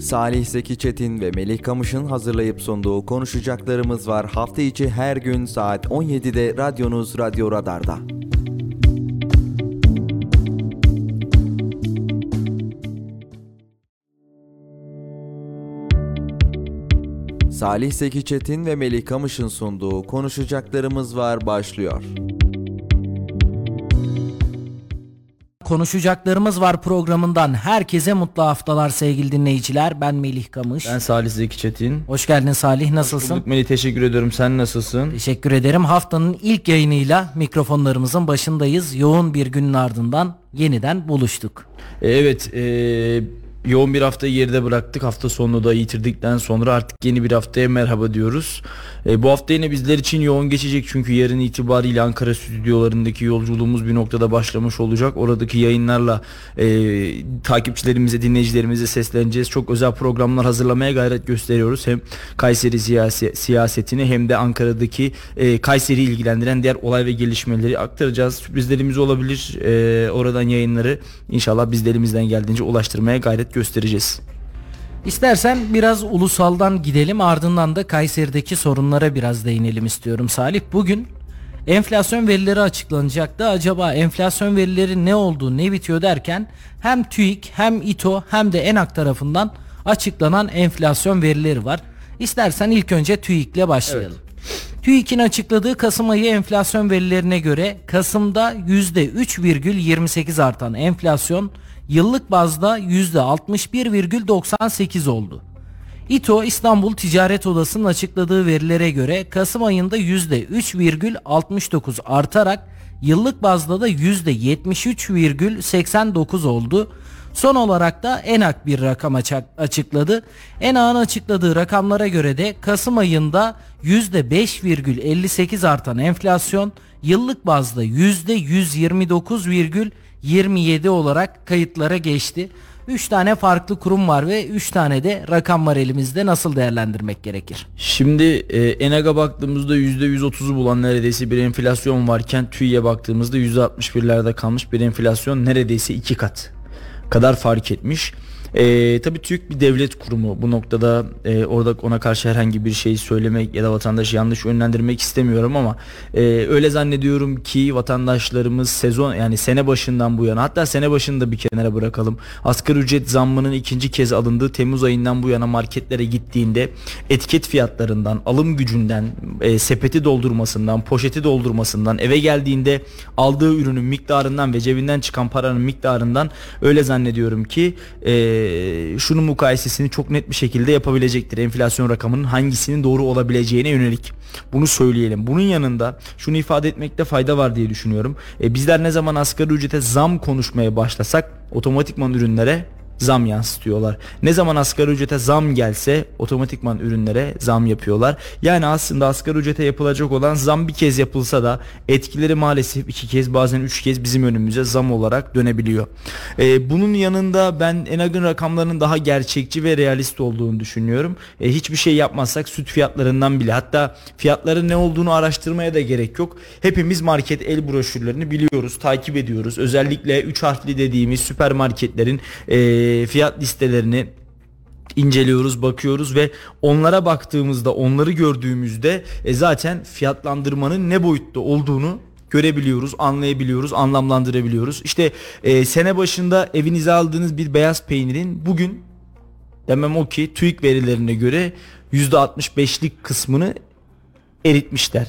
Salih Zeki Çetin ve Melih Kamış'ın hazırlayıp sunduğu konuşacaklarımız var. Hafta içi her gün saat 17'de radyonuz Radyo Radar'da. Salih Zeki Çetin ve Melih Kamış'ın sunduğu konuşacaklarımız var başlıyor. Konuşacaklarımız var programından herkese mutlu haftalar sevgili dinleyiciler. Ben Melih Kamış. Ben Salih Zeki Çetin. Hoş geldin Salih nasılsın? Bulduk Melih teşekkür ediyorum. Sen nasılsın? Teşekkür ederim. Haftanın ilk yayınıyla mikrofonlarımızın başındayız. Yoğun bir günün ardından yeniden buluştuk. E, evet, e, yoğun bir haftayı geride bıraktık. Hafta sonunu da yitirdikten sonra artık yeni bir haftaya merhaba diyoruz. E, bu hafta yine bizler için yoğun geçecek çünkü yarın itibariyle Ankara stüdyolarındaki yolculuğumuz bir noktada başlamış olacak. Oradaki yayınlarla e, takipçilerimize, dinleyicilerimize sesleneceğiz. Çok özel programlar hazırlamaya gayret gösteriyoruz. Hem Kayseri siyasi, siyasetini hem de Ankara'daki e, Kayseri ilgilendiren diğer olay ve gelişmeleri aktaracağız. Sürprizlerimiz olabilir. E, oradan yayınları inşallah biz de elimizden geldiğince ulaştırmaya gayret göstereceğiz. İstersen biraz ulusaldan gidelim ardından da Kayseri'deki sorunlara biraz değinelim istiyorum Salih. Bugün enflasyon verileri açıklanacaktı. Acaba enflasyon verileri ne oldu ne bitiyor derken hem TÜİK hem İTO hem de ENAK tarafından açıklanan enflasyon verileri var. İstersen ilk önce TÜİK'le başlayalım. Evet. TÜİK'in açıkladığı Kasım ayı enflasyon verilerine göre Kasım'da %3,28 artan enflasyon yıllık bazda %61,98 oldu. İTO İstanbul Ticaret Odası'nın açıkladığı verilere göre Kasım ayında %3,69 artarak yıllık bazda da %73,89 oldu. Son olarak da ENAK bir rakam açıkladı. ENAK'ın açıkladığı rakamlara göre de Kasım ayında %5,58 artan enflasyon yıllık bazda %129,27 olarak kayıtlara geçti. 3 tane farklı kurum var ve 3 tane de rakam var elimizde nasıl değerlendirmek gerekir? Şimdi e, ENAG'a baktığımızda %130'u bulan neredeyse bir enflasyon varken TÜİ'ye baktığımızda %61'lerde kalmış bir enflasyon neredeyse 2 kat kadar fark etmiş. E, tabii TÜİK bir devlet kurumu bu noktada e, orada ona karşı herhangi bir şey söylemek ya da vatandaşı yanlış yönlendirmek istemiyorum ama e, öyle zannediyorum ki vatandaşlarımız sezon yani sene başından bu yana hatta sene başında bir kenara bırakalım. Asgari ücret zammının ikinci kez alındığı Temmuz ayından bu yana marketlere gittiğinde etiket fiyatlarından alım gücünden e, sepeti doldurmasından poşeti doldurmasından eve geldiğinde aldığı ürünün miktarından ve cebinden çıkan paranın miktarından öyle zannediyorum ki eee şunun mukayesesini çok net bir şekilde yapabilecektir. Enflasyon rakamının hangisinin doğru olabileceğine yönelik. Bunu söyleyelim. Bunun yanında şunu ifade etmekte fayda var diye düşünüyorum. E, bizler ne zaman asgari ücrete zam konuşmaya başlasak otomatikman ürünlere zam yansıtıyorlar. Ne zaman asgari ücrete zam gelse otomatikman ürünlere zam yapıyorlar. Yani aslında asgari ücrete yapılacak olan zam bir kez yapılsa da etkileri maalesef iki kez bazen üç kez bizim önümüze zam olarak dönebiliyor. Ee, bunun yanında ben Enag'ın rakamlarının daha gerçekçi ve realist olduğunu düşünüyorum. Ee, hiçbir şey yapmazsak süt fiyatlarından bile hatta fiyatların ne olduğunu araştırmaya da gerek yok. Hepimiz market el broşürlerini biliyoruz, takip ediyoruz. Özellikle 3 harfli dediğimiz süpermarketlerin e, fiyat listelerini inceliyoruz, bakıyoruz ve onlara baktığımızda, onları gördüğümüzde e, zaten fiyatlandırmanın ne boyutta olduğunu görebiliyoruz, anlayabiliyoruz, anlamlandırabiliyoruz. İşte e, sene başında evinize aldığınız bir beyaz peynirin bugün demem o ki TÜİK verilerine göre %65'lik kısmını eritmişler.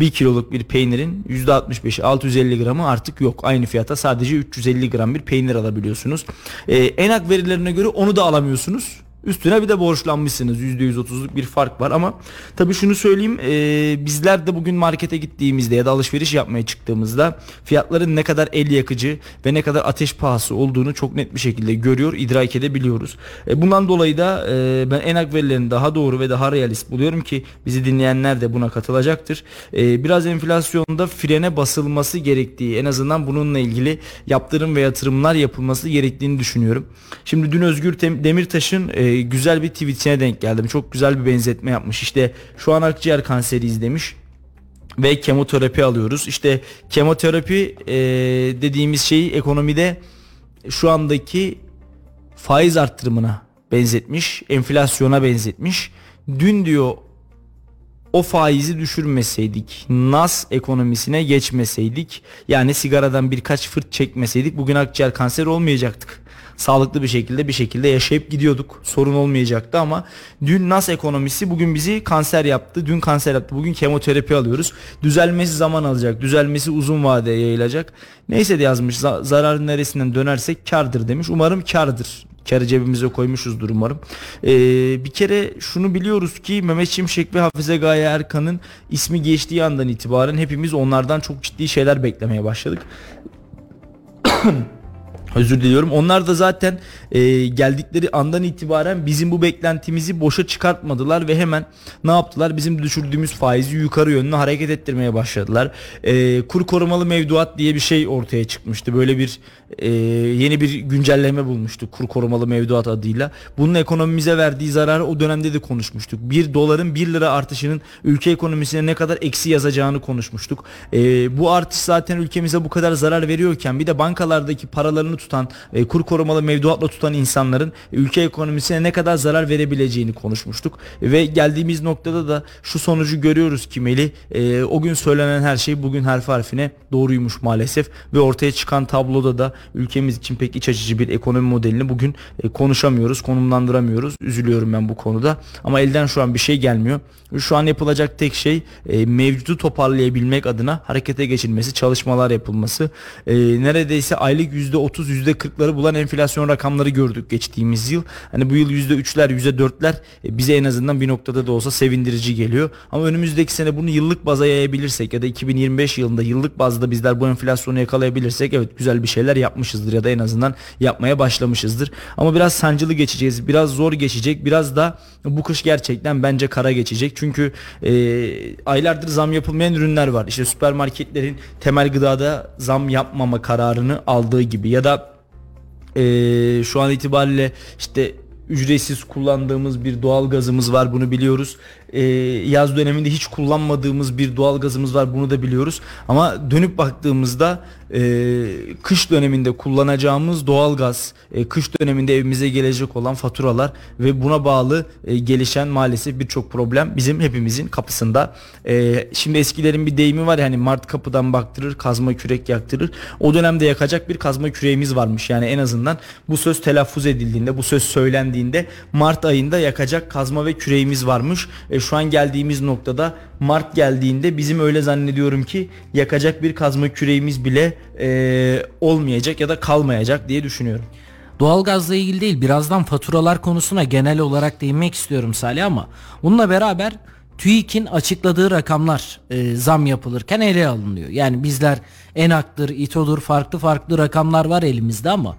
1 kiloluk bir peynirin %65'i 650 gramı artık yok. Aynı fiyata sadece 350 gram bir peynir alabiliyorsunuz. Ee, enak verilerine göre onu da alamıyorsunuz. Üstüne bir de borçlanmışsınız. %130'luk bir fark var ama tabii şunu söyleyeyim e, bizler de bugün markete gittiğimizde ya da alışveriş yapmaya çıktığımızda fiyatların ne kadar el yakıcı ve ne kadar ateş pahası olduğunu çok net bir şekilde görüyor, idrak edebiliyoruz. E, bundan dolayı da e, ben enak verilerini daha doğru ve daha realist buluyorum ki bizi dinleyenler de buna katılacaktır. E, biraz enflasyonda frene basılması gerektiği en azından bununla ilgili yaptırım ve yatırımlar yapılması gerektiğini düşünüyorum. Şimdi dün Özgür Demirtaş'ın e, güzel bir tweetine denk geldim. Çok güzel bir benzetme yapmış. İşte şu an akciğer kanseri izlemiş ve kemoterapi alıyoruz. İşte kemoterapi e, dediğimiz şeyi ekonomide şu andaki faiz arttırımına benzetmiş, enflasyona benzetmiş. Dün diyor o faizi düşürmeseydik, nas ekonomisine geçmeseydik, yani sigaradan birkaç fırt çekmeseydik bugün akciğer kanseri olmayacaktık. Sağlıklı bir şekilde bir şekilde yaşayıp gidiyorduk. Sorun olmayacaktı ama dün nas ekonomisi bugün bizi kanser yaptı. Dün kanser yaptı. Bugün kemoterapi alıyoruz. Düzelmesi zaman alacak. Düzelmesi uzun vadeye yayılacak. Neyse de yazmış. Zararın neresinden dönersek kardır demiş. Umarım kardır karı cebimize koymuşuzdur umarım. Ee, bir kere şunu biliyoruz ki Mehmet Şimşek ve Hafize Gaye Erkan'ın ismi geçtiği andan itibaren hepimiz onlardan çok ciddi şeyler beklemeye başladık. Özür diliyorum. Onlar da zaten e, geldikleri andan itibaren bizim bu beklentimizi boşa çıkartmadılar ve hemen ne yaptılar? Bizim düşürdüğümüz faizi yukarı yönlü hareket ettirmeye başladılar. E, kur korumalı mevduat diye bir şey ortaya çıkmıştı. Böyle bir e, yeni bir güncelleme bulmuştuk kur korumalı mevduat adıyla. Bunun ekonomimize verdiği zararı o dönemde de konuşmuştuk. Bir doların 1 lira artışının ülke ekonomisine ne kadar eksi yazacağını konuşmuştuk. E, bu artış zaten ülkemize bu kadar zarar veriyorken bir de bankalardaki paralarını tutan, e, kur korumalı mevduatla tutan insanların ülke ekonomisine ne kadar zarar verebileceğini konuşmuştuk. Ve geldiğimiz noktada da şu sonucu görüyoruz ki Meli, e, o gün söylenen her şey bugün harf harfine doğruymuş maalesef ve ortaya çıkan tabloda da ülkemiz için pek iç açıcı bir ekonomi modelini bugün e, konuşamıyoruz, konumlandıramıyoruz. Üzülüyorum ben bu konuda. Ama elden şu an bir şey gelmiyor. Şu an yapılacak tek şey e, mevcudu toparlayabilmek adına harekete geçilmesi, çalışmalar yapılması. E, neredeyse aylık %30, %40'ları bulan enflasyon rakamları gördük geçtiğimiz yıl. Hani bu yıl %3'ler, %4'ler e, bize en azından bir noktada da olsa sevindirici geliyor. Ama önümüzdeki sene bunu yıllık baza yayabilirsek ya da 2025 yılında yıllık bazda bizler bu enflasyonu yakalayabilirsek evet güzel bir şeyler yapmışızdır ya da en azından yapmaya başlamışızdır. Ama biraz sancılı geçeceğiz. Biraz zor geçecek. Biraz da bu kış gerçekten bence kara geçecek. Çünkü e, aylardır zam yapılmayan ürünler var. İşte süpermarketlerin temel gıdada zam yapmama kararını aldığı gibi ya da e, şu an itibariyle işte ücretsiz kullandığımız bir doğal gazımız var bunu biliyoruz. Ee, yaz döneminde hiç kullanmadığımız bir doğal gazımız var bunu da biliyoruz. Ama dönüp baktığımızda e, kış döneminde kullanacağımız doğal gaz, e, kış döneminde evimize gelecek olan faturalar ve buna bağlı e, gelişen maalesef birçok problem bizim hepimizin kapısında. E, şimdi eskilerin bir deyimi var yani Mart kapıdan baktırır, kazma kürek yaktırır. O dönemde yakacak bir kazma küreğimiz varmış. Yani en azından bu söz telaffuz edildiğinde, bu söz söylendiğinde Mart ayında yakacak kazma ve küreğimiz varmış. E, şu an geldiğimiz noktada Mart geldiğinde bizim öyle zannediyorum ki yakacak bir kazma küreğimiz bile e, olmayacak ya da kalmayacak diye düşünüyorum. Doğalgazla ilgili değil birazdan faturalar konusuna genel olarak değinmek istiyorum Salih ama bununla beraber TÜİK'in açıkladığı rakamlar e, zam yapılırken ele alınıyor. Yani bizler ENAK'tır, İTO'dur farklı farklı rakamlar var elimizde ama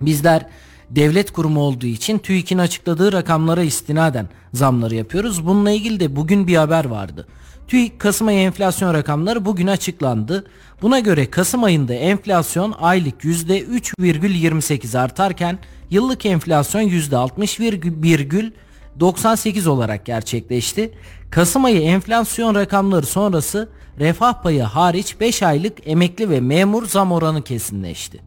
bizler devlet kurumu olduğu için TÜİK'in açıkladığı rakamlara istinaden zamları yapıyoruz. Bununla ilgili de bugün bir haber vardı. TÜİK Kasım ayı enflasyon rakamları bugün açıklandı. Buna göre Kasım ayında enflasyon aylık %3,28 artarken yıllık enflasyon %60,98 olarak gerçekleşti. Kasım ayı enflasyon rakamları sonrası refah payı hariç 5 aylık emekli ve memur zam oranı kesinleşti.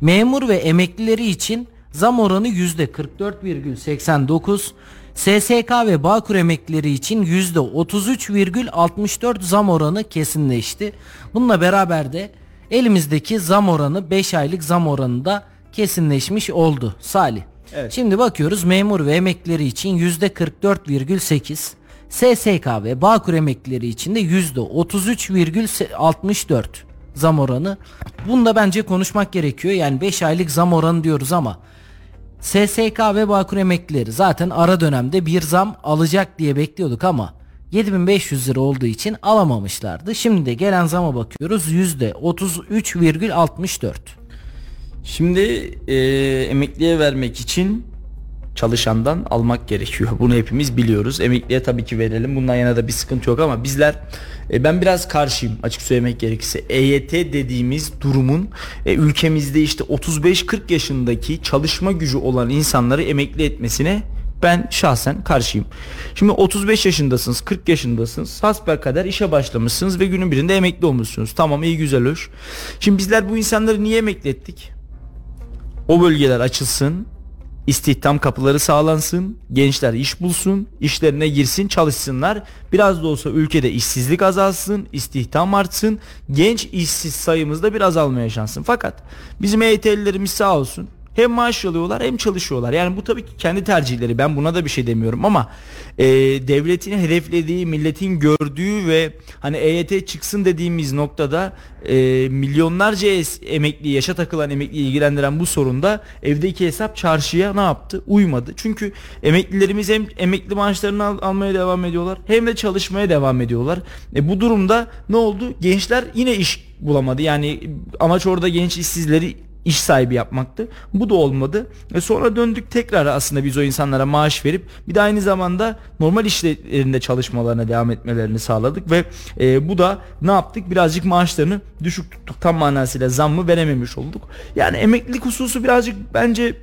Memur ve emeklileri için zam oranı %44,89, SSK ve Bağkur emeklileri için %33,64 zam oranı kesinleşti. Bununla beraber de elimizdeki zam oranı 5 aylık zam oranı da kesinleşmiş oldu Salih. Evet. Şimdi bakıyoruz memur ve emeklileri için %44,8, SSK ve Bağkur emeklileri için de %33,64 zam oranı. Bunda bence konuşmak gerekiyor. Yani 5 aylık zam oranı diyoruz ama SSK ve Bağkur emeklileri zaten ara dönemde bir zam alacak diye bekliyorduk ama 7500 lira olduğu için alamamışlardı. Şimdi de gelen zama bakıyoruz %33,64. Şimdi e, emekliye vermek için çalışandan almak gerekiyor. Bunu hepimiz biliyoruz. Emekliye tabii ki verelim. Bundan yana da bir sıkıntı yok ama bizler e, ben biraz karşıyım açık söylemek gerekirse. EYT dediğimiz durumun e, ülkemizde işte 35-40 yaşındaki çalışma gücü olan insanları emekli etmesine ben şahsen karşıyım. Şimdi 35 yaşındasınız, 40 yaşındasınız. Hasper kadar işe başlamışsınız ve günün birinde emekli olmuşsunuz. Tamam iyi güzel hoş. Şimdi bizler bu insanları niye emekli ettik? O bölgeler açılsın İstihdam kapıları sağlansın, gençler iş bulsun, işlerine girsin, çalışsınlar. Biraz da olsa ülkede işsizlik azalsın, istihdam artsın, genç işsiz sayımız da biraz azalmaya şansın. Fakat bizim EYT'lilerimiz sağ olsun hem maaş alıyorlar hem çalışıyorlar. Yani bu tabii ki kendi tercihleri. Ben buna da bir şey demiyorum ama e, devletin hedeflediği, milletin gördüğü ve hani EYT çıksın dediğimiz noktada e, milyonlarca emekli, yaşa takılan emekli ilgilendiren bu sorunda evdeki hesap çarşıya ne yaptı? Uymadı. Çünkü emeklilerimiz hem emekli maaşlarını al- almaya devam ediyorlar hem de çalışmaya devam ediyorlar. E, bu durumda ne oldu? Gençler yine iş bulamadı. Yani amaç orada genç işsizleri iş sahibi yapmaktı. Bu da olmadı. E sonra döndük tekrar aslında biz o insanlara maaş verip bir de aynı zamanda normal işlerinde çalışmalarına devam etmelerini sağladık ve e, bu da ne yaptık? Birazcık maaşlarını düşük tuttuk. Tam manasıyla zammı verememiş olduk. Yani emeklilik hususu birazcık bence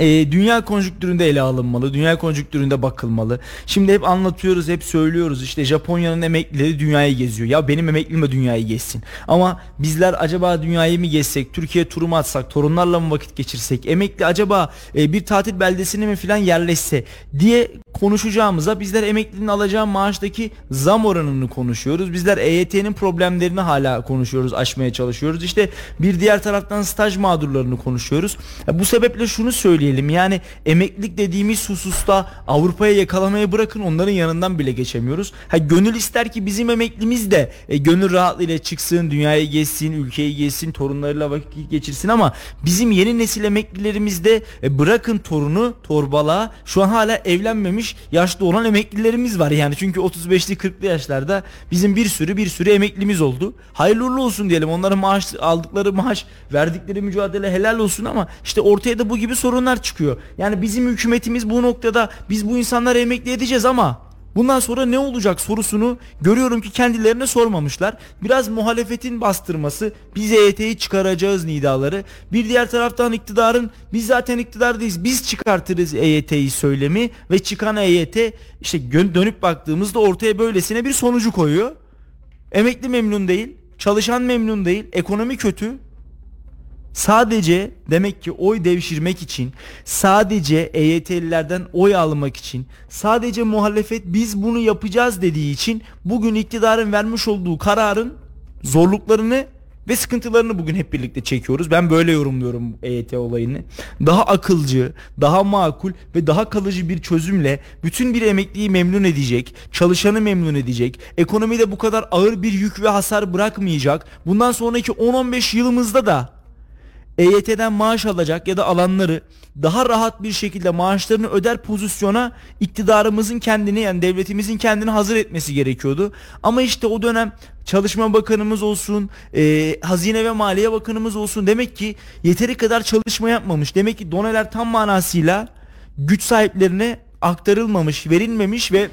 e, dünya konjüktüründe ele alınmalı. Dünya konjüktüründe bakılmalı. Şimdi hep anlatıyoruz, hep söylüyoruz. İşte Japonya'nın emeklileri dünyayı geziyor. Ya benim emeklim de dünyayı gezsin. Ama bizler acaba dünyayı mı gezsek, Türkiye turu mu atsak, torunlarla mı vakit geçirsek, emekli acaba e, bir tatil beldesine mi filan yerleşse diye konuşacağımıza bizler emeklinin alacağı maaştaki zam oranını konuşuyoruz. Bizler EYT'nin problemlerini hala konuşuyoruz, aşmaya çalışıyoruz. İşte bir diğer taraftan staj mağdurlarını konuşuyoruz. Ya bu sebeple şunu söyleyelim. Yani emeklilik dediğimiz hususta Avrupa'ya yakalamaya bırakın onların yanından bile geçemiyoruz. Ha gönül ister ki bizim emeklimiz de e, gönül rahatlığıyla çıksın, dünyayı gezsin, ülkeyi gezsin, torunlarıyla vakit geçirsin ama bizim yeni nesil emeklilerimiz de e, bırakın torunu, torbalığa şu an hala evlenmemiş yaşlı olan emeklilerimiz var yani çünkü 35'li 40'lı yaşlarda bizim bir sürü bir sürü emeklimiz oldu. Hayırlı olsun diyelim. Onların maaş aldıkları maaş, verdikleri mücadele helal olsun ama işte ortaya da bu gibi sorunlar çıkıyor. Yani bizim hükümetimiz bu noktada biz bu insanları emekli edeceğiz ama Bundan sonra ne olacak sorusunu görüyorum ki kendilerine sormamışlar. Biraz muhalefetin bastırması, biz EYT'yi çıkaracağız nidaları. Bir diğer taraftan iktidarın biz zaten iktidardayız, biz çıkartırız EYT'yi söylemi ve çıkan EYT işte dönüp baktığımızda ortaya böylesine bir sonucu koyuyor. Emekli memnun değil, çalışan memnun değil, ekonomi kötü. Sadece demek ki oy devşirmek için, sadece EYT'lilerden oy almak için, sadece muhalefet biz bunu yapacağız dediği için bugün iktidarın vermiş olduğu kararın zorluklarını ve sıkıntılarını bugün hep birlikte çekiyoruz. Ben böyle yorumluyorum EYT olayını. Daha akılcı, daha makul ve daha kalıcı bir çözümle bütün bir emekliyi memnun edecek, çalışanı memnun edecek, ekonomide bu kadar ağır bir yük ve hasar bırakmayacak. Bundan sonraki 10-15 yılımızda da EYT'den maaş alacak ya da alanları daha rahat bir şekilde maaşlarını öder pozisyona iktidarımızın kendini yani devletimizin kendini hazır etmesi gerekiyordu. Ama işte o dönem Çalışma Bakanımız olsun, e, Hazine ve Maliye Bakanımız olsun demek ki yeteri kadar çalışma yapmamış. Demek ki doneler tam manasıyla güç sahiplerine aktarılmamış, verilmemiş ve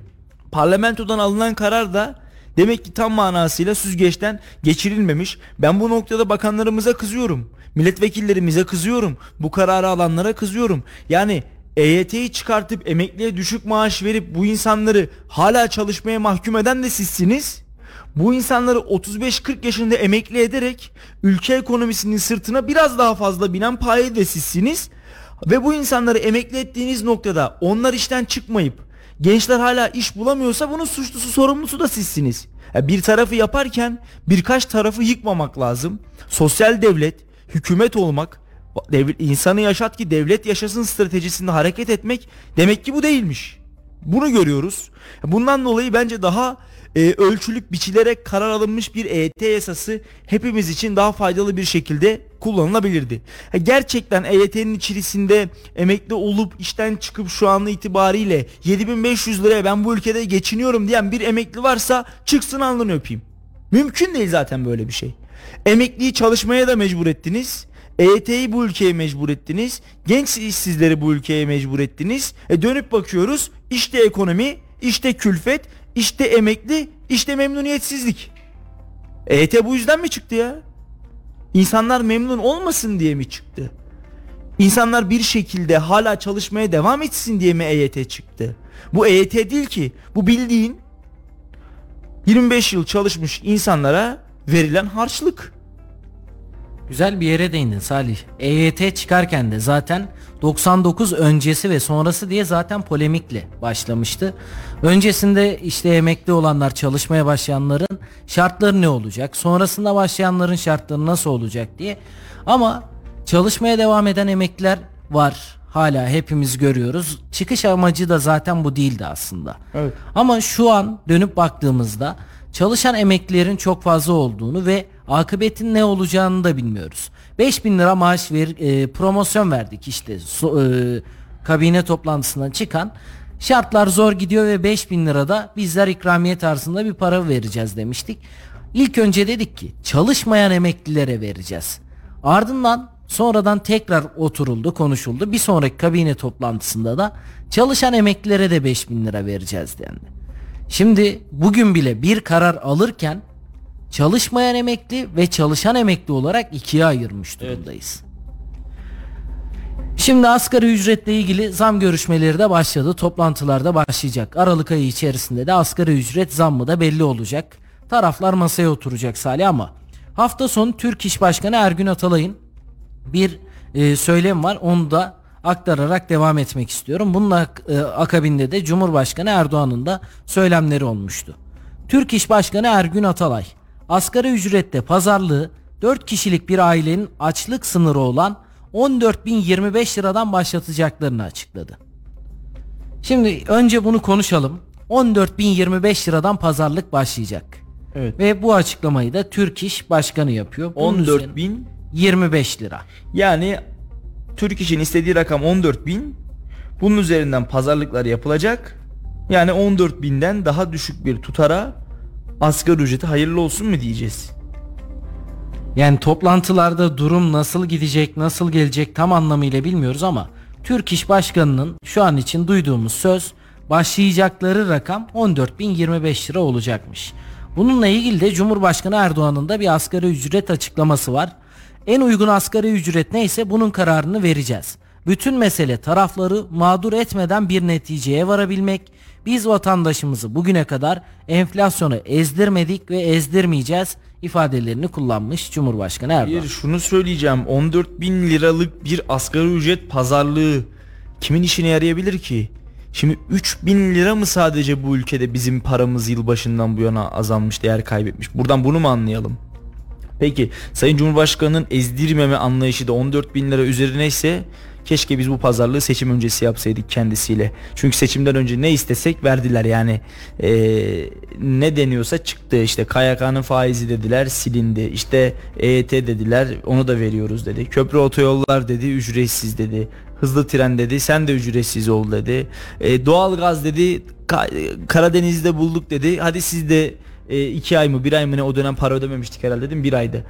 parlamentodan alınan karar da Demek ki tam manasıyla süzgeçten geçirilmemiş. Ben bu noktada bakanlarımıza kızıyorum. Milletvekillerimize kızıyorum. Bu kararı alanlara kızıyorum. Yani EYT'yi çıkartıp emekliye düşük maaş verip bu insanları hala çalışmaya mahkum eden de sizsiniz. Bu insanları 35-40 yaşında emekli ederek ülke ekonomisinin sırtına biraz daha fazla binen paye de sizsiniz. Ve bu insanları emekli ettiğiniz noktada onlar işten çıkmayıp gençler hala iş bulamıyorsa bunun suçlusu sorumlusu da sizsiniz. Bir tarafı yaparken birkaç tarafı yıkmamak lazım. Sosyal devlet, hükümet olmak, devlet, insanı yaşat ki devlet yaşasın stratejisinde hareket etmek demek ki bu değilmiş. Bunu görüyoruz. Bundan dolayı bence daha e, ölçülük biçilerek karar alınmış bir EYT yasası hepimiz için daha faydalı bir şekilde kullanılabilirdi. Ha, gerçekten EYT'nin içerisinde emekli olup işten çıkıp şu an itibariyle 7500 liraya ben bu ülkede geçiniyorum diyen bir emekli varsa çıksın alnını öpeyim. Mümkün değil zaten böyle bir şey. Emekliyi çalışmaya da mecbur ettiniz. EYT'yi bu ülkeye mecbur ettiniz. Genç işsizleri bu ülkeye mecbur ettiniz. E dönüp bakıyoruz işte ekonomi, işte külfet, işte emekli, işte memnuniyetsizlik. EYT bu yüzden mi çıktı ya? İnsanlar memnun olmasın diye mi çıktı? İnsanlar bir şekilde hala çalışmaya devam etsin diye mi EYT çıktı? Bu EYT değil ki. Bu bildiğin 25 yıl çalışmış insanlara verilen harçlık. Güzel bir yere değindin Salih. EYT çıkarken de zaten 99 öncesi ve sonrası diye zaten polemikle başlamıştı. Öncesinde işte emekli olanlar çalışmaya başlayanların şartları ne olacak? Sonrasında başlayanların şartları nasıl olacak diye. Ama çalışmaya devam eden emekliler var. Hala hepimiz görüyoruz. Çıkış amacı da zaten bu değildi aslında. Evet. Ama şu an dönüp baktığımızda çalışan emeklilerin çok fazla olduğunu ve akıbetin ne olacağını da bilmiyoruz. 5000 lira maaş ver, e, promosyon verdik işte so, e, kabine toplantısından çıkan şartlar zor gidiyor ve 5000 lirada bizler ikramiye tarzında bir para vereceğiz demiştik. İlk önce dedik ki çalışmayan emeklilere vereceğiz. Ardından sonradan tekrar oturuldu konuşuldu. Bir sonraki kabine toplantısında da çalışan emeklilere de 5000 lira vereceğiz dendi. Şimdi bugün bile bir karar alırken çalışmayan emekli ve çalışan emekli olarak ikiye ayırmış durumdayız. Şimdi asgari ücretle ilgili zam görüşmeleri de başladı. Toplantılar da başlayacak. Aralık ayı içerisinde de asgari ücret zammı da belli olacak. Taraflar masaya oturacak Salih ama hafta sonu Türk İş Başkanı Ergün Atalay'ın bir e, söylem var. Onu da aktararak devam etmek istiyorum. Bunun e, akabinde de Cumhurbaşkanı Erdoğan'ın da söylemleri olmuştu. Türk İş Başkanı Ergün Atalay, asgari ücrette pazarlığı 4 kişilik bir ailenin açlık sınırı olan 14.025 liradan başlatacaklarını açıkladı. Şimdi önce bunu konuşalım. 14.025 liradan pazarlık başlayacak. Evet. Ve bu açıklamayı da Türk İş Başkanı yapıyor. Bunun üzerine 14 bin 25 lira. yani Türk İş'in istediği rakam 14 bin. Bunun üzerinden pazarlıklar yapılacak. Yani 14 binden daha düşük bir tutara asgari ücreti hayırlı olsun mu diyeceğiz? Yani toplantılarda durum nasıl gidecek, nasıl gelecek tam anlamıyla bilmiyoruz ama Türk İş Başkanı'nın şu an için duyduğumuz söz başlayacakları rakam 14.025 lira olacakmış. Bununla ilgili de Cumhurbaşkanı Erdoğan'ın da bir asgari ücret açıklaması var. En uygun asgari ücret neyse bunun kararını vereceğiz. Bütün mesele tarafları mağdur etmeden bir neticeye varabilmek. Biz vatandaşımızı bugüne kadar enflasyonu ezdirmedik ve ezdirmeyeceğiz ifadelerini kullanmış Cumhurbaşkanı Erdoğan. Bir şunu söyleyeceğim 14 bin liralık bir asgari ücret pazarlığı kimin işine yarayabilir ki? Şimdi 3 bin lira mı sadece bu ülkede bizim paramız yılbaşından bu yana azalmış değer kaybetmiş? Buradan bunu mu anlayalım? Peki Sayın Cumhurbaşkanı'nın ezdirmeme anlayışı da 14 bin lira üzerine ise keşke biz bu pazarlığı seçim öncesi yapsaydık kendisiyle. Çünkü seçimden önce ne istesek verdiler yani Ee, ne deniyorsa çıktı işte KYK'nın faizi dediler silindi işte EYT dediler onu da veriyoruz dedi. Köprü otoyollar dedi ücretsiz dedi. Hızlı tren dedi sen de ücretsiz ol dedi. Ee, doğalgaz dedi Ka- Karadeniz'de bulduk dedi. Hadi siz de e, iki ay mı bir ay mı ne o dönem para ödememiştik herhalde dedim bir aydı.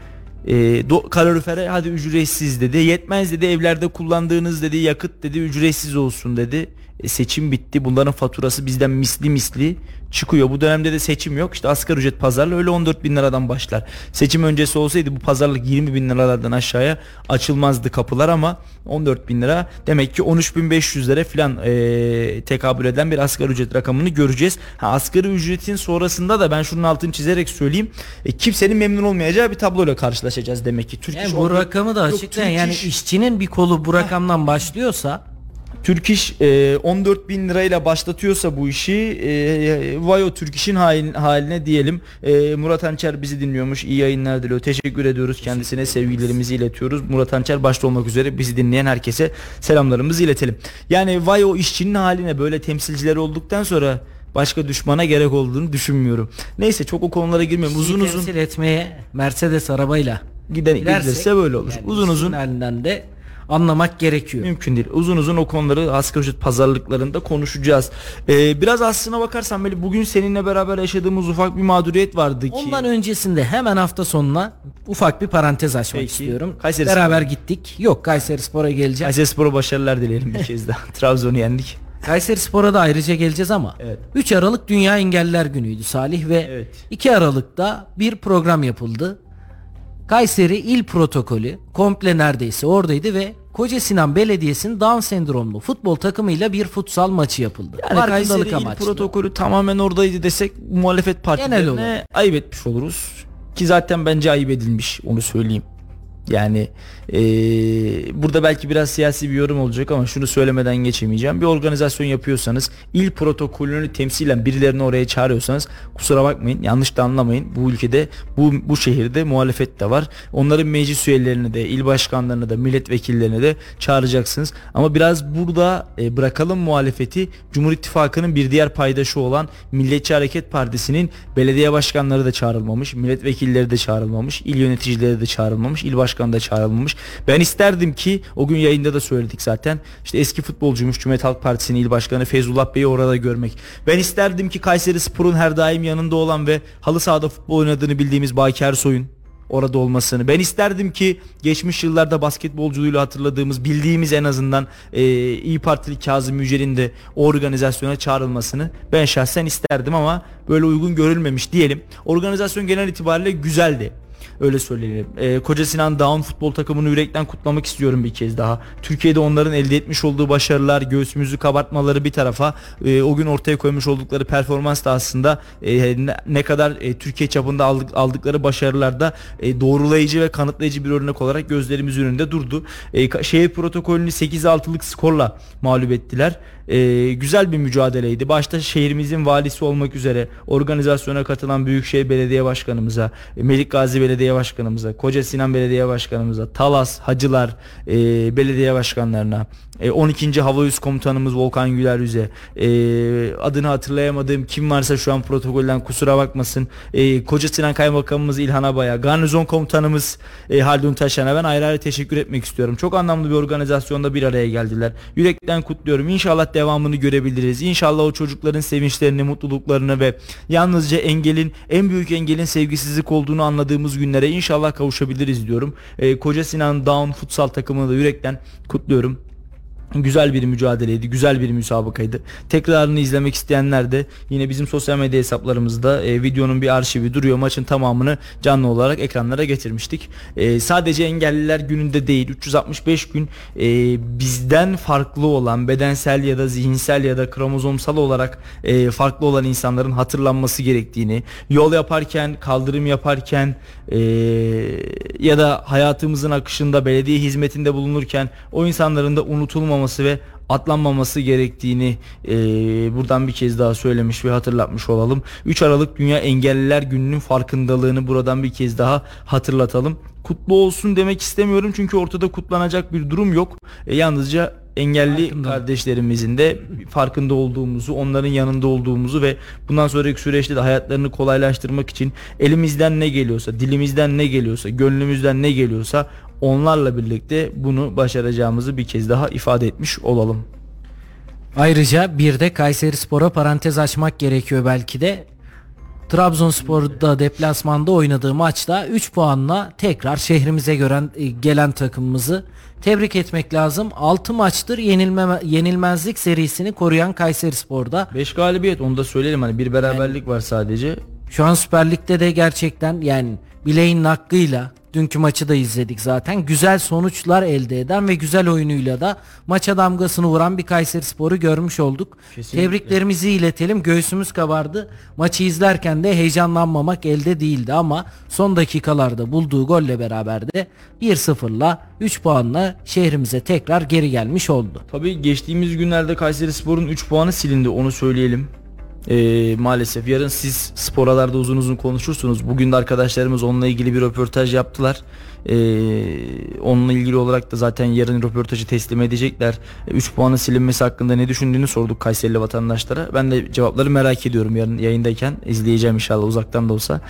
E, do- kalorifere hadi ücretsiz dedi. Yetmez dedi evlerde kullandığınız dedi yakıt dedi ücretsiz olsun dedi. E, seçim bitti. Bunların faturası bizden misli misli çıkıyor. Bu dönemde de seçim yok. İşte asgari ücret pazarlığı öyle 14 bin liradan başlar. Seçim öncesi olsaydı bu pazarlık 20 bin liralardan aşağıya açılmazdı kapılar ama 14 bin lira demek ki 13 bin 500 lira falan e, tekabül eden bir asgari ücret rakamını göreceğiz. Ha, asgari ücretin sonrasında da ben şunun altını çizerek söyleyeyim. E, kimsenin memnun olmayacağı bir tabloyla karşılaşacağız demek ki. Türk Yani bu 14 rakamı da açıklayan yani İş- işçinin bir kolu bu rakamdan başlıyorsa Türk İş e, 14 bin lirayla başlatıyorsa bu işi e, vay o Türk İş'in halin- haline diyelim. E, Murat Hançer bizi dinliyormuş. İyi yayınlar diliyor. Teşekkür ediyoruz kendisine. Sevgilerimizi iletiyoruz. Murat Hançer başta olmak üzere bizi dinleyen herkese selamlarımızı iletelim. Yani vay o işçinin haline böyle temsilciler olduktan sonra başka düşmana gerek olduğunu düşünmüyorum. Neyse çok o konulara girmiyorum. Uzun uzun temsil etmeye Mercedes arabayla giden gidilirse böyle olur. yani uzun uzun halinden de anlamak gerekiyor. Mümkün değil. Uzun uzun o konuları asgari ücret pazarlıklarında konuşacağız. Ee, biraz aslına bakarsan böyle bugün seninle beraber yaşadığımız ufak bir mağduriyet vardı ki. Ondan öncesinde hemen hafta sonuna ufak bir parantez açmak Peki. istiyorum. Kayseri Beraber gittik. Yok Kayseri Spor'a geleceğiz. Kayseri Spor'a başarılar dileyelim bir kez daha. Trabzon'u yendik. Kayseri Spor'a da ayrıca geleceğiz ama Evet. 3 Aralık Dünya Engelliler Günü'ydü Salih ve Evet. 2 Aralık'ta bir program yapıldı. Kayseri İl Protokolü komple neredeyse oradaydı ve Koca Sinan Belediyesi'nin Down sendromlu futbol takımıyla bir futsal maçı yapıldı. Yani Kayseri il protokolü tamamen oradaydı desek muhalefet partilerine ayıp etmiş oluruz. Ki zaten bence ayıp edilmiş onu söyleyeyim. Yani e, burada belki biraz siyasi bir yorum olacak ama şunu söylemeden geçemeyeceğim. Bir organizasyon yapıyorsanız il protokolünü temsilen birilerini oraya çağırıyorsanız kusura bakmayın yanlış da anlamayın. Bu ülkede bu, bu şehirde muhalefet de var. Onların meclis üyelerini de il başkanlarını da milletvekillerini de çağıracaksınız. Ama biraz burada e, bırakalım muhalefeti Cumhur İttifakı'nın bir diğer paydaşı olan Milliyetçi Hareket Partisi'nin belediye başkanları da çağrılmamış, milletvekilleri de çağrılmamış, il yöneticileri de çağrılmamış, il başkanı da çağrılmamış. Ben isterdim ki o gün yayında da söyledik zaten. İşte eski futbolcuymuş Cumhuriyet Halk Partisi'nin il başkanı Feyzullah Bey'i orada görmek. Ben isterdim ki Kayseri Spor'un her daim yanında olan ve halı sahada futbol oynadığını bildiğimiz Baki Ersoy'un orada olmasını. Ben isterdim ki geçmiş yıllarda basketbolculuğuyla hatırladığımız, bildiğimiz en azından e, İyi Partili Kazım Yücel'in de organizasyona çağrılmasını ben şahsen isterdim ama böyle uygun görülmemiş diyelim. Organizasyon genel itibariyle güzeldi. Öyle söyleyelim. Ee, Koca Sinan Down futbol takımını yürekten kutlamak istiyorum bir kez daha. Türkiye'de onların elde etmiş olduğu başarılar, göğsümüzü kabartmaları bir tarafa e, o gün ortaya koymuş oldukları performans da aslında e, ne, kadar e, Türkiye çapında aldık, aldıkları başarılar da e, doğrulayıcı ve kanıtlayıcı bir örnek olarak gözlerimiz önünde durdu. E, şehir protokolünü 8-6'lık skorla mağlup ettiler e, güzel bir mücadeleydi. Başta şehrimizin valisi olmak üzere organizasyona katılan Büyükşehir Belediye Başkanımıza, e, Melik Gazi Belediye Başkanımıza, Koca Sinan Belediye Başkanımıza, Talas, Hacılar e, Belediye Başkanlarına, e, 12. Hava Üst Komutanımız Volkan Güler Yüze, e, adını hatırlayamadığım kim varsa şu an protokolden kusura bakmasın, e, Koca Sinan Kaymakamımız İlhan Abaya, Garnizon Komutanımız e, Haldun Taşan'a ben ayrı ayrı teşekkür etmek istiyorum. Çok anlamlı bir organizasyonda bir araya geldiler. Yürekten kutluyorum. İnşallah devamını görebiliriz. İnşallah o çocukların sevinçlerini, mutluluklarını ve yalnızca engelin, en büyük engelin sevgisizlik olduğunu anladığımız günlere inşallah kavuşabiliriz diyorum. E, Koca Sinan Down futsal takımını da yürekten kutluyorum. Güzel bir mücadeleydi, güzel bir müsabakaydı. Tekrarını izlemek isteyenler de yine bizim sosyal medya hesaplarımızda e, videonun bir arşivi duruyor. Maçın tamamını canlı olarak ekranlara getirmiştik. E, sadece engelliler gününde değil, 365 gün e, bizden farklı olan bedensel ya da zihinsel ya da kromozomsal olarak e, farklı olan insanların hatırlanması gerektiğini, yol yaparken, kaldırım yaparken e, ya da hayatımızın akışında belediye hizmetinde bulunurken o insanların da unutulmaması unutulmaması ve atlanmaması gerektiğini e, buradan bir kez daha söylemiş ve hatırlatmış olalım. 3 Aralık Dünya Engelliler Günü'nün farkındalığını buradan bir kez daha hatırlatalım. Kutlu olsun demek istemiyorum çünkü ortada kutlanacak bir durum yok. E, yalnızca engelli Farkında. kardeşlerimizin de farkında olduğumuzu, onların yanında olduğumuzu ve bundan sonraki süreçte de hayatlarını kolaylaştırmak için elimizden ne geliyorsa, dilimizden ne geliyorsa, gönlümüzden ne geliyorsa onlarla birlikte bunu başaracağımızı bir kez daha ifade etmiş olalım. Ayrıca bir de Kayseri Spor'a parantez açmak gerekiyor belki de. Trabzonspor'da deplasmanda oynadığı maçta 3 puanla tekrar şehrimize gören e, gelen takımımızı tebrik etmek lazım. 6 maçtır yenilme, yenilmezlik serisini koruyan Kayseri Spor'da. 5 galibiyet onu da söyleyelim hani bir beraberlik yani, var sadece. Şu an Süper Lig'de de gerçekten yani bileğin hakkıyla Dünkü maçı da izledik zaten. Güzel sonuçlar elde eden ve güzel oyunuyla da maça damgasını vuran bir Kayseri Sporu görmüş olduk. Kesinlikle. Tebriklerimizi iletelim. Göğsümüz kabardı. Maçı izlerken de heyecanlanmamak elde değildi ama son dakikalarda bulduğu golle beraber de 1-0'la 3 puanla şehrimize tekrar geri gelmiş oldu. Tabii geçtiğimiz günlerde Kayseri Spor'un 3 puanı silindi onu söyleyelim. Ee, maalesef yarın siz sporalarda uzun uzun konuşursunuz. Bugün de arkadaşlarımız onunla ilgili bir röportaj yaptılar. Ee, onunla ilgili olarak da zaten yarın röportajı teslim edecekler. 3 puanın silinmesi hakkında ne düşündüğünü sorduk Kayserili vatandaşlara. Ben de cevapları merak ediyorum yarın yayındayken. izleyeceğim inşallah uzaktan da olsa.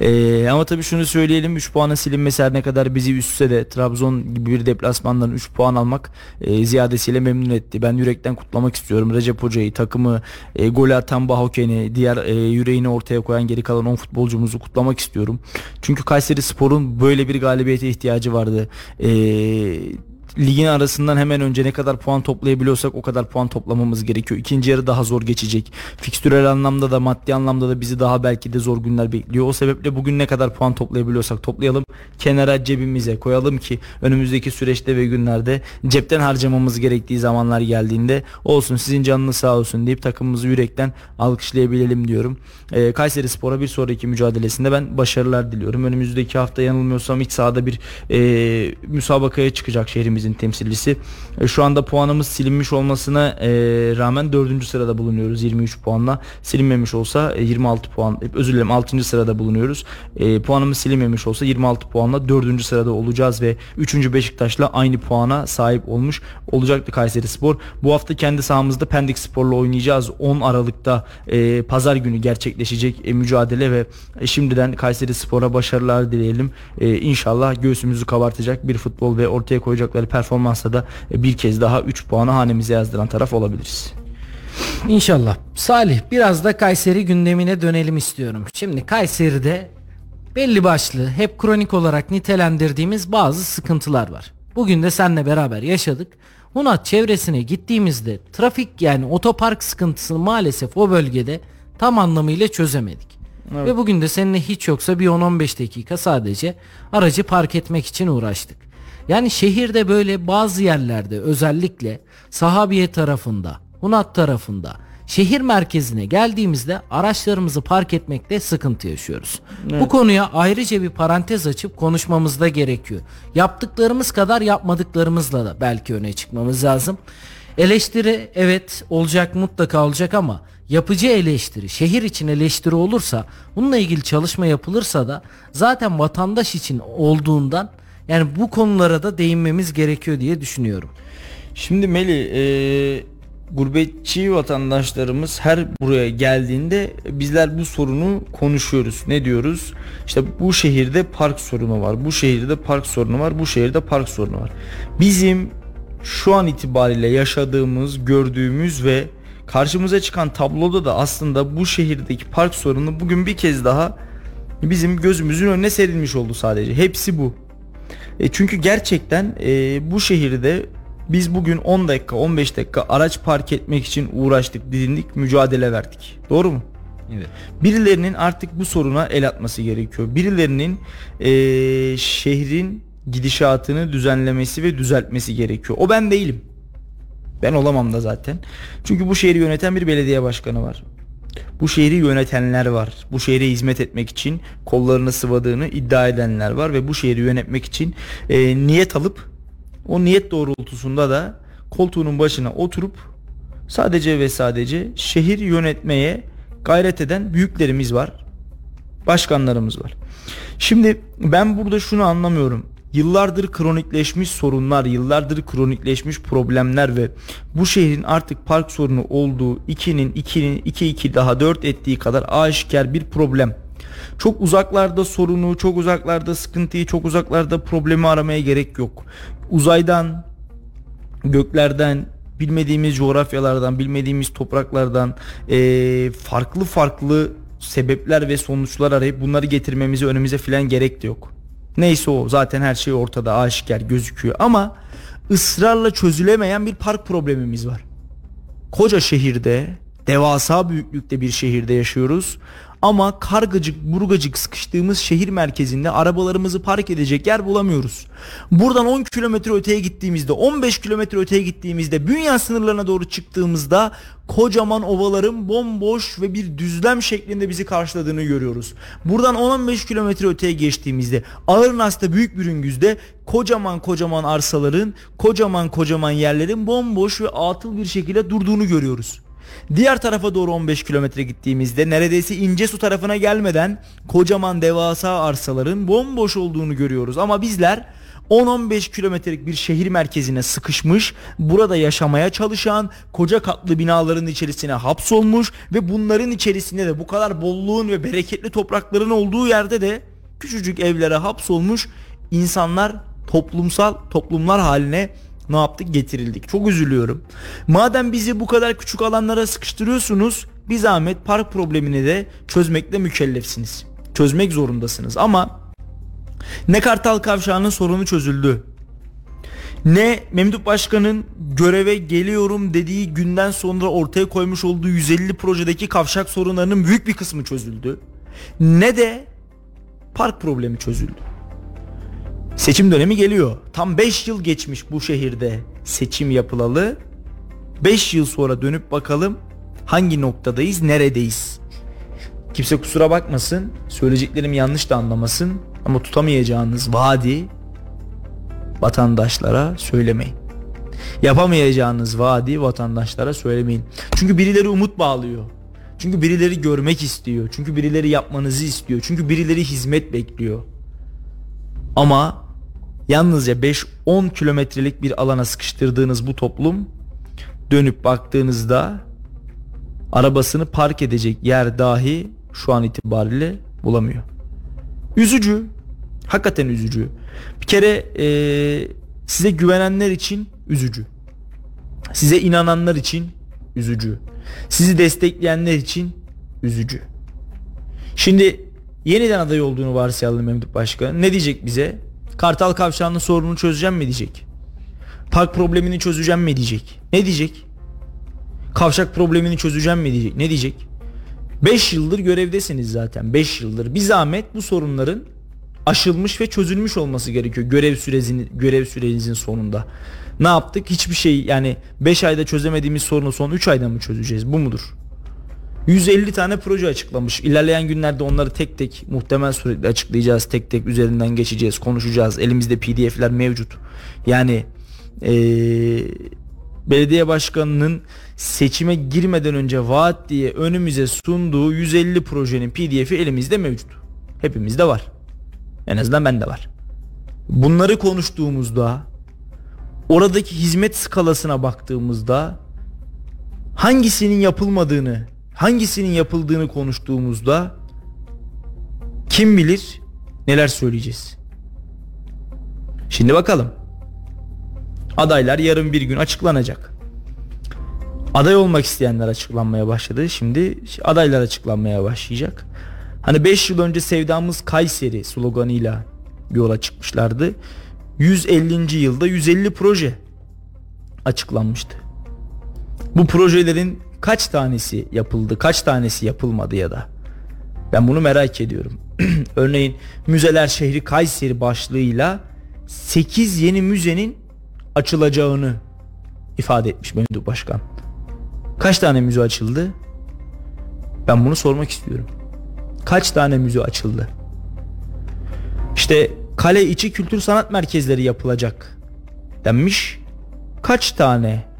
Ee, ama tabii şunu söyleyelim 3 puanın silinmesi her ne kadar bizi üstse de Trabzon gibi bir deplasmandan 3 puan almak e, ziyadesiyle memnun etti. Ben yürekten kutlamak istiyorum Recep Hoca'yı, takımı, e, gol atan Bahoken'i, diğer e, yüreğini ortaya koyan geri kalan 10 futbolcumuzu kutlamak istiyorum. Çünkü Kayseri Spor'un böyle bir galibiyet ihtiyacı vardı. Ee, ligin arasından hemen önce ne kadar puan toplayabiliyorsak o kadar puan toplamamız gerekiyor. İkinci yarı daha zor geçecek. Fikstürel anlamda da maddi anlamda da bizi daha belki de zor günler bekliyor. O sebeple bugün ne kadar puan toplayabiliyorsak toplayalım. Kenara cebimize koyalım ki önümüzdeki süreçte ve günlerde cepten harcamamız gerektiği zamanlar geldiğinde olsun sizin canınız sağ olsun deyip takımımızı yürekten alkışlayabilelim diyorum. Ee, Kayseri Spor'a bir sonraki mücadelesinde ben başarılar diliyorum. Önümüzdeki hafta yanılmıyorsam iç sahada bir e, müsabakaya çıkacak şehrimizin temsilcisi. E, şu anda puanımız silinmiş olmasına e, rağmen 4. sırada bulunuyoruz 23 puanla. Silinmemiş olsa e, 26 puan e, özür dilerim 6. sırada bulunuyoruz. E, puanımız silinmemiş olsa 26 puanla 4. sırada olacağız ve 3. Beşiktaş'la aynı puana sahip olmuş olacaktı Kayseri Spor. Bu hafta kendi sahamızda Pendik Spor'la oynayacağız. 10 Aralık'ta e, pazar günü gerçekleşecek e, mücadele ve e, şimdiden Kayseri Spor'a başarılar dileyelim. E, inşallah göğsümüzü kabartacak bir futbol ve ortaya koyacakları performansla da e, bir kez daha 3 puanı hanemize yazdıran taraf olabiliriz. İnşallah. Salih biraz da Kayseri gündemine dönelim istiyorum. Şimdi Kayseri'de belli başlı hep kronik olarak nitelendirdiğimiz bazı sıkıntılar var. Bugün de seninle beraber yaşadık. Hunat çevresine gittiğimizde trafik yani otopark sıkıntısını maalesef o bölgede tam anlamıyla çözemedik. Evet. Ve bugün de seninle hiç yoksa bir 10-15 dakika sadece aracı park etmek için uğraştık. Yani şehirde böyle bazı yerlerde özellikle Sahabiye tarafında, Hunat tarafında şehir merkezine geldiğimizde araçlarımızı park etmekte sıkıntı yaşıyoruz. Bu konuya ayrıca bir parantez açıp konuşmamız da gerekiyor. Yaptıklarımız kadar yapmadıklarımızla da belki öne çıkmamız lazım. Eleştiri evet olacak mutlaka olacak ama yapıcı eleştiri, şehir için eleştiri olursa, bununla ilgili çalışma yapılırsa da zaten vatandaş için olduğundan yani bu konulara da değinmemiz gerekiyor diye düşünüyorum. Şimdi Meli e, gurbetçi vatandaşlarımız her buraya geldiğinde bizler bu sorunu konuşuyoruz. Ne diyoruz? İşte bu şehirde park sorunu var. Bu şehirde park sorunu var. Bu şehirde park sorunu var. Bizim şu an itibariyle yaşadığımız, gördüğümüz ve karşımıza çıkan tabloda da aslında bu şehirdeki park sorunu bugün bir kez daha bizim gözümüzün önüne serilmiş oldu sadece. Hepsi bu. E çünkü gerçekten e, bu şehirde biz bugün 10 dakika 15 dakika araç park etmek için uğraştık, didindik, mücadele verdik. Doğru mu? Evet. Birilerinin artık bu soruna el atması gerekiyor. Birilerinin e, şehrin gidişatını düzenlemesi ve düzeltmesi gerekiyor. O ben değilim. Ben olamam da zaten. Çünkü bu şehri yöneten bir belediye başkanı var. Bu şehri yönetenler var. Bu şehre hizmet etmek için kollarını sıvadığını iddia edenler var ve bu şehri yönetmek için e, niyet alıp o niyet doğrultusunda da koltuğunun başına oturup sadece ve sadece şehir yönetmeye gayret eden büyüklerimiz var. Başkanlarımız var. Şimdi ben burada şunu anlamıyorum. Yıllardır kronikleşmiş sorunlar, yıllardır kronikleşmiş problemler ve bu şehrin artık park sorunu olduğu 2'nin 2'nin 2 2 daha 4 ettiği kadar aşikar bir problem. Çok uzaklarda sorunu, çok uzaklarda sıkıntıyı, çok uzaklarda problemi aramaya gerek yok. Uzaydan, göklerden, bilmediğimiz coğrafyalardan, bilmediğimiz topraklardan eee, farklı farklı sebepler ve sonuçlar arayıp bunları getirmemize önümüze filan gerek de yok. Neyse o zaten her şey ortada aşikar gözüküyor ama ısrarla çözülemeyen bir park problemimiz var. Koca şehirde, devasa büyüklükte bir şehirde yaşıyoruz. Ama kargacık burgacık sıkıştığımız şehir merkezinde arabalarımızı park edecek yer bulamıyoruz. Buradan 10 kilometre öteye gittiğimizde 15 kilometre öteye gittiğimizde dünya sınırlarına doğru çıktığımızda kocaman ovaların bomboş ve bir düzlem şeklinde bizi karşıladığını görüyoruz. Buradan 10-15 kilometre öteye geçtiğimizde Ağırnas'ta büyük bir üngüzde kocaman kocaman arsaların kocaman kocaman yerlerin bomboş ve atıl bir şekilde durduğunu görüyoruz. Diğer tarafa doğru 15 kilometre gittiğimizde neredeyse İncesu tarafına gelmeden kocaman devasa arsaların bomboş olduğunu görüyoruz. Ama bizler 10-15 kilometrelik bir şehir merkezine sıkışmış, burada yaşamaya çalışan, koca katlı binaların içerisine hapsolmuş ve bunların içerisinde de bu kadar bolluğun ve bereketli toprakların olduğu yerde de küçücük evlere hapsolmuş insanlar toplumsal toplumlar haline ne yaptık getirildik. Çok üzülüyorum. Madem bizi bu kadar küçük alanlara sıkıştırıyorsunuz bir zahmet park problemini de çözmekle mükellefsiniz. Çözmek zorundasınız ama ne Kartal Kavşağı'nın sorunu çözüldü. Ne Memduh Başkan'ın göreve geliyorum dediği günden sonra ortaya koymuş olduğu 150 projedeki kavşak sorunlarının büyük bir kısmı çözüldü. Ne de park problemi çözüldü. Seçim dönemi geliyor. Tam 5 yıl geçmiş bu şehirde seçim yapılalı. 5 yıl sonra dönüp bakalım hangi noktadayız, neredeyiz? Kimse kusura bakmasın, söyleyeceklerimi yanlış da anlamasın ama tutamayacağınız vaadi vatandaşlara söylemeyin. Yapamayacağınız vaadi vatandaşlara söylemeyin. Çünkü birileri umut bağlıyor. Çünkü birileri görmek istiyor. Çünkü birileri yapmanızı istiyor. Çünkü birileri hizmet bekliyor. Ama yalnızca 5-10 kilometrelik bir alana sıkıştırdığınız bu toplum dönüp baktığınızda arabasını park edecek yer dahi şu an itibariyle bulamıyor. Üzücü. Hakikaten üzücü. Bir kere ee, size güvenenler için üzücü. Size inananlar için üzücü. Sizi destekleyenler için üzücü. Şimdi yeniden aday olduğunu varsayalım Memduh Başkan. Ne diyecek bize? Kartal Kavşağı'nın sorununu çözeceğim mi diyecek? Park problemini çözeceğim mi diyecek? Ne diyecek? Kavşak problemini çözeceğim mi diyecek? Ne diyecek? 5 yıldır görevdesiniz zaten. 5 yıldır. Bir zahmet bu sorunların aşılmış ve çözülmüş olması gerekiyor görev sürecinin görev sürenizin sonunda. Ne yaptık? Hiçbir şey yani 5 ayda çözemediğimiz sorunu son 3 ayda mı çözeceğiz? Bu mudur? 150 tane proje açıklamış. İlerleyen günlerde onları tek tek muhtemel suretle açıklayacağız. Tek tek üzerinden geçeceğiz, konuşacağız. Elimizde PDF'ler mevcut. Yani ee, belediye başkanının seçime girmeden önce vaat diye önümüze sunduğu 150 projenin PDF'i elimizde mevcut. Hepimizde var. En azından bende var. Bunları konuştuğumuzda oradaki hizmet skalasına baktığımızda hangisinin yapılmadığını, hangisinin yapıldığını konuştuğumuzda kim bilir neler söyleyeceğiz. Şimdi bakalım. Adaylar yarın bir gün açıklanacak. Aday olmak isteyenler açıklanmaya başladı. Şimdi adaylar açıklanmaya başlayacak. Hani 5 yıl önce sevdamız Kayseri sloganıyla yola çıkmışlardı. 150. yılda 150 proje açıklanmıştı. Bu projelerin kaç tanesi yapıldı, kaç tanesi yapılmadı ya da ben bunu merak ediyorum. Örneğin Müzeler Şehri Kayseri başlığıyla 8 yeni müzenin açılacağını ifade etmiş Memduh Başkan. Kaç tane müze açıldı? Ben bunu sormak istiyorum. Kaç tane müze açıldı? İşte kale içi kültür sanat merkezleri yapılacak denmiş. Kaç tane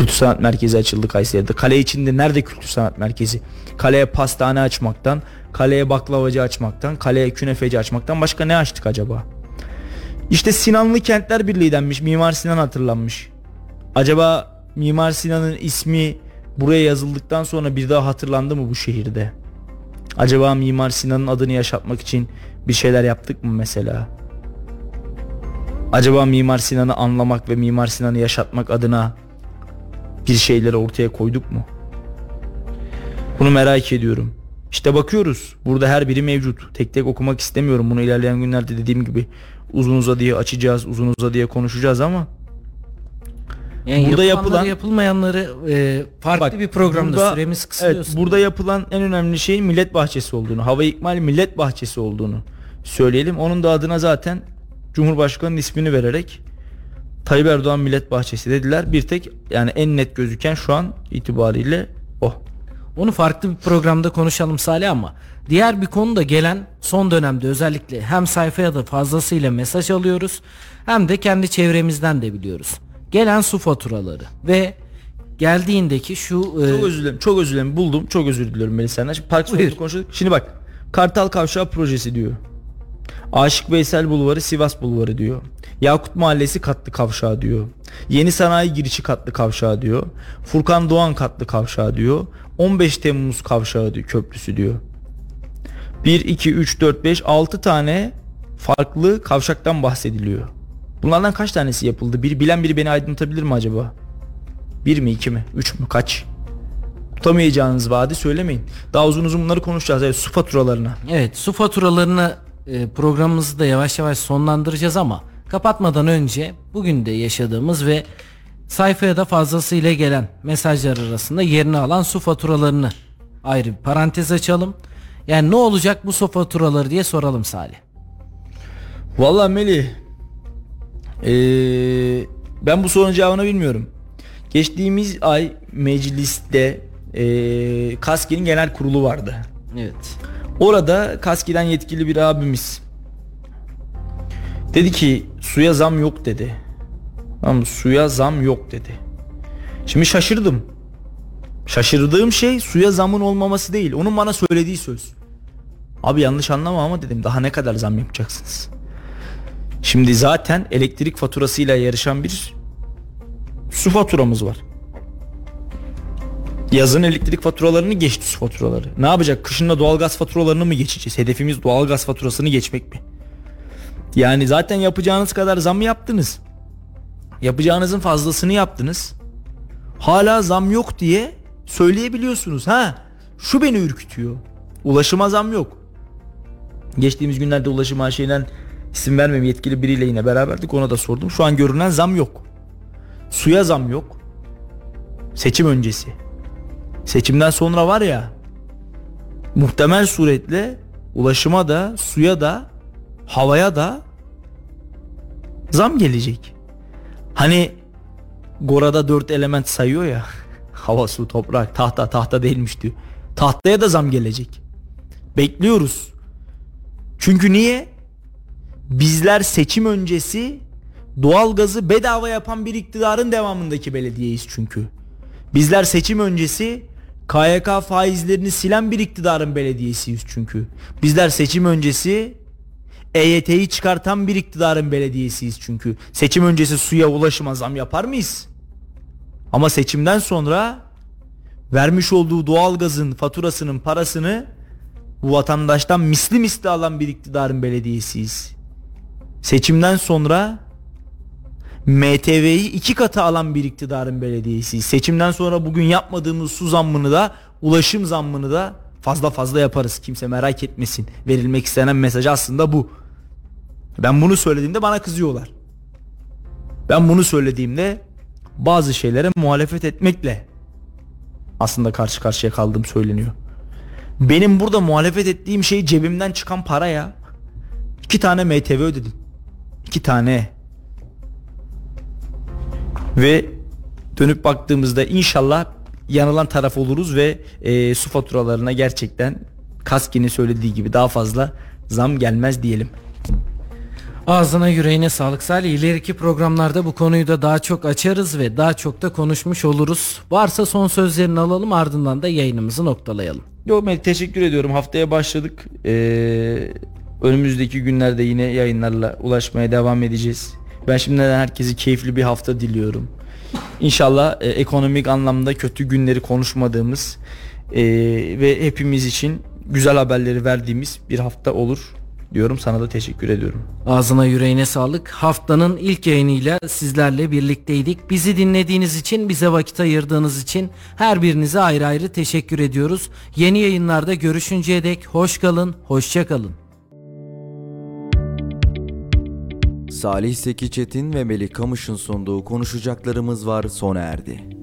kültür sanat merkezi açıldı Kayseri'de? Kale içinde nerede kültür sanat merkezi? Kaleye pastane açmaktan, kaleye baklavacı açmaktan, kaleye künefeci açmaktan başka ne açtık acaba? İşte Sinanlı Kentler Birliği denmiş. Mimar Sinan hatırlanmış. Acaba Mimar Sinan'ın ismi buraya yazıldıktan sonra bir daha hatırlandı mı bu şehirde? Acaba Mimar Sinan'ın adını yaşatmak için bir şeyler yaptık mı mesela? Acaba Mimar Sinan'ı anlamak ve Mimar Sinan'ı yaşatmak adına bir şeyleri ortaya koyduk mu? Bunu merak ediyorum. İşte bakıyoruz. Burada her biri mevcut. Tek tek okumak istemiyorum. Bunu ilerleyen günlerde dediğim gibi uzun uzadıya açacağız, uzun uzadıya konuşacağız ama yani burada yapılan yapılmayanları e, farklı bak, bir programda burada, süremiz kısılıyor. Evet, burada yapılan en önemli şeyin millet bahçesi olduğunu, hava ikmal millet bahçesi olduğunu söyleyelim. Onun da adına zaten Cumhurbaşkanı'nın ismini vererek Tayyip Erdoğan Millet Bahçesi dediler. Bir tek yani en net gözüken şu an itibariyle o. Onu farklı bir programda konuşalım Salih ama diğer bir konu da gelen son dönemde özellikle hem sayfaya da fazlasıyla mesaj alıyoruz hem de kendi çevremizden de biliyoruz. Gelen su faturaları ve geldiğindeki şu e, çok özür dilerim çok özür dilerim. Buldum çok özür diliyorum Melis senden şimdi park konuşuyorduk şimdi bak Kartal Kavşağı projesi diyor Aşık Veysel Bulvarı Sivas Bulvarı diyor Yakut Mahallesi katlı kavşağı diyor Yeni Sanayi Girişi katlı kavşağı diyor Furkan Doğan katlı kavşağı diyor 15 Temmuz kavşağı diyor köprüsü diyor 1 2 3 4 5 6 tane farklı kavşaktan bahsediliyor Bunlardan kaç tanesi yapıldı? Bir bilen biri beni aydınlatabilir mi acaba? Bir mi iki mi? Üç mü? Kaç? Tutamayacağınız vaadi söylemeyin. Daha uzun uzun bunları konuşacağız. Evet, su faturalarına. Evet su faturalarını e, programımızı da yavaş yavaş sonlandıracağız ama Kapatmadan önce bugün de yaşadığımız ve sayfaya da fazlasıyla gelen mesajlar arasında yerini alan su faturalarını ayrı bir parantez açalım. Yani ne olacak bu su faturaları diye soralım Salih. Vallahi Melih ee, ben bu sorunun cevabını bilmiyorum. Geçtiğimiz ay mecliste ee, KASKİ'nin genel kurulu vardı. Evet. Orada KASKİ'den yetkili bir abimiz dedi ki suya zam yok dedi. Tamam suya zam yok dedi. Şimdi şaşırdım. Şaşırdığım şey suya zamın olmaması değil. Onun bana söylediği söz. Abi yanlış anlama ama dedim daha ne kadar zam yapacaksınız? Şimdi zaten elektrik faturasıyla yarışan bir su faturamız var. Yazın elektrik faturalarını geçti su faturaları. Ne yapacak? Kışın da doğalgaz faturalarını mı geçeceğiz? Hedefimiz doğalgaz faturasını geçmek mi? Yani zaten yapacağınız kadar zam yaptınız. Yapacağınızın fazlasını yaptınız. Hala zam yok diye söyleyebiliyorsunuz. Ha, şu beni ürkütüyor. Ulaşıma zam yok. Geçtiğimiz günlerde ulaşım AŞ'den isim vermem yetkili biriyle yine beraberdik ona da sordum. Şu an görünen zam yok. Suya zam yok. Seçim öncesi. Seçimden sonra var ya muhtemel suretle ulaşıma da suya da havaya da zam gelecek. Hani Gora'da dört element sayıyor ya. Hava, su, toprak, tahta, tahta değilmiş diyor. Tahtaya da zam gelecek. Bekliyoruz. Çünkü niye? Bizler seçim öncesi doğalgazı bedava yapan bir iktidarın devamındaki belediyeyiz çünkü. Bizler seçim öncesi KYK faizlerini silen bir iktidarın belediyesiyiz çünkü. Bizler seçim öncesi EYT'yi çıkartan bir iktidarın belediyesiyiz çünkü. Seçim öncesi suya ulaşıma zam yapar mıyız? Ama seçimden sonra vermiş olduğu doğalgazın faturasının parasını bu vatandaştan misli misli alan bir iktidarın belediyesiyiz. Seçimden sonra MTV'yi iki katı alan bir iktidarın belediyesiyiz. Seçimden sonra bugün yapmadığımız su zammını da ulaşım zammını da fazla fazla yaparız. Kimse merak etmesin. Verilmek istenen mesaj aslında bu. Ben bunu söylediğimde bana kızıyorlar. Ben bunu söylediğimde bazı şeylere muhalefet etmekle aslında karşı karşıya kaldığım söyleniyor. Benim burada muhalefet ettiğim şey cebimden çıkan para ya. İki tane MTV ödedim. İki tane. Ve dönüp baktığımızda inşallah yanılan taraf oluruz ve e, su faturalarına gerçekten Kaski'nin söylediği gibi daha fazla zam gelmez diyelim. Ağzına yüreğine sağlık Salih. İleriki programlarda bu konuyu da daha çok açarız ve daha çok da konuşmuş oluruz. Varsa son sözlerini alalım ardından da yayınımızı noktalayalım. Yok Melih teşekkür ediyorum. Haftaya başladık. Ee, önümüzdeki günlerde yine yayınlarla ulaşmaya devam edeceğiz. Ben şimdiden herkese keyifli bir hafta diliyorum. İnşallah e, ekonomik anlamda kötü günleri konuşmadığımız e, ve hepimiz için güzel haberleri verdiğimiz bir hafta olur diyorum. Sana da teşekkür ediyorum. Ağzına yüreğine sağlık. Haftanın ilk yayınıyla sizlerle birlikteydik. Bizi dinlediğiniz için, bize vakit ayırdığınız için her birinize ayrı ayrı teşekkür ediyoruz. Yeni yayınlarda görüşünceye dek hoş kalın, hoşça kalın. Salih Seki Çetin ve Melih Kamış'ın sunduğu konuşacaklarımız var sona erdi.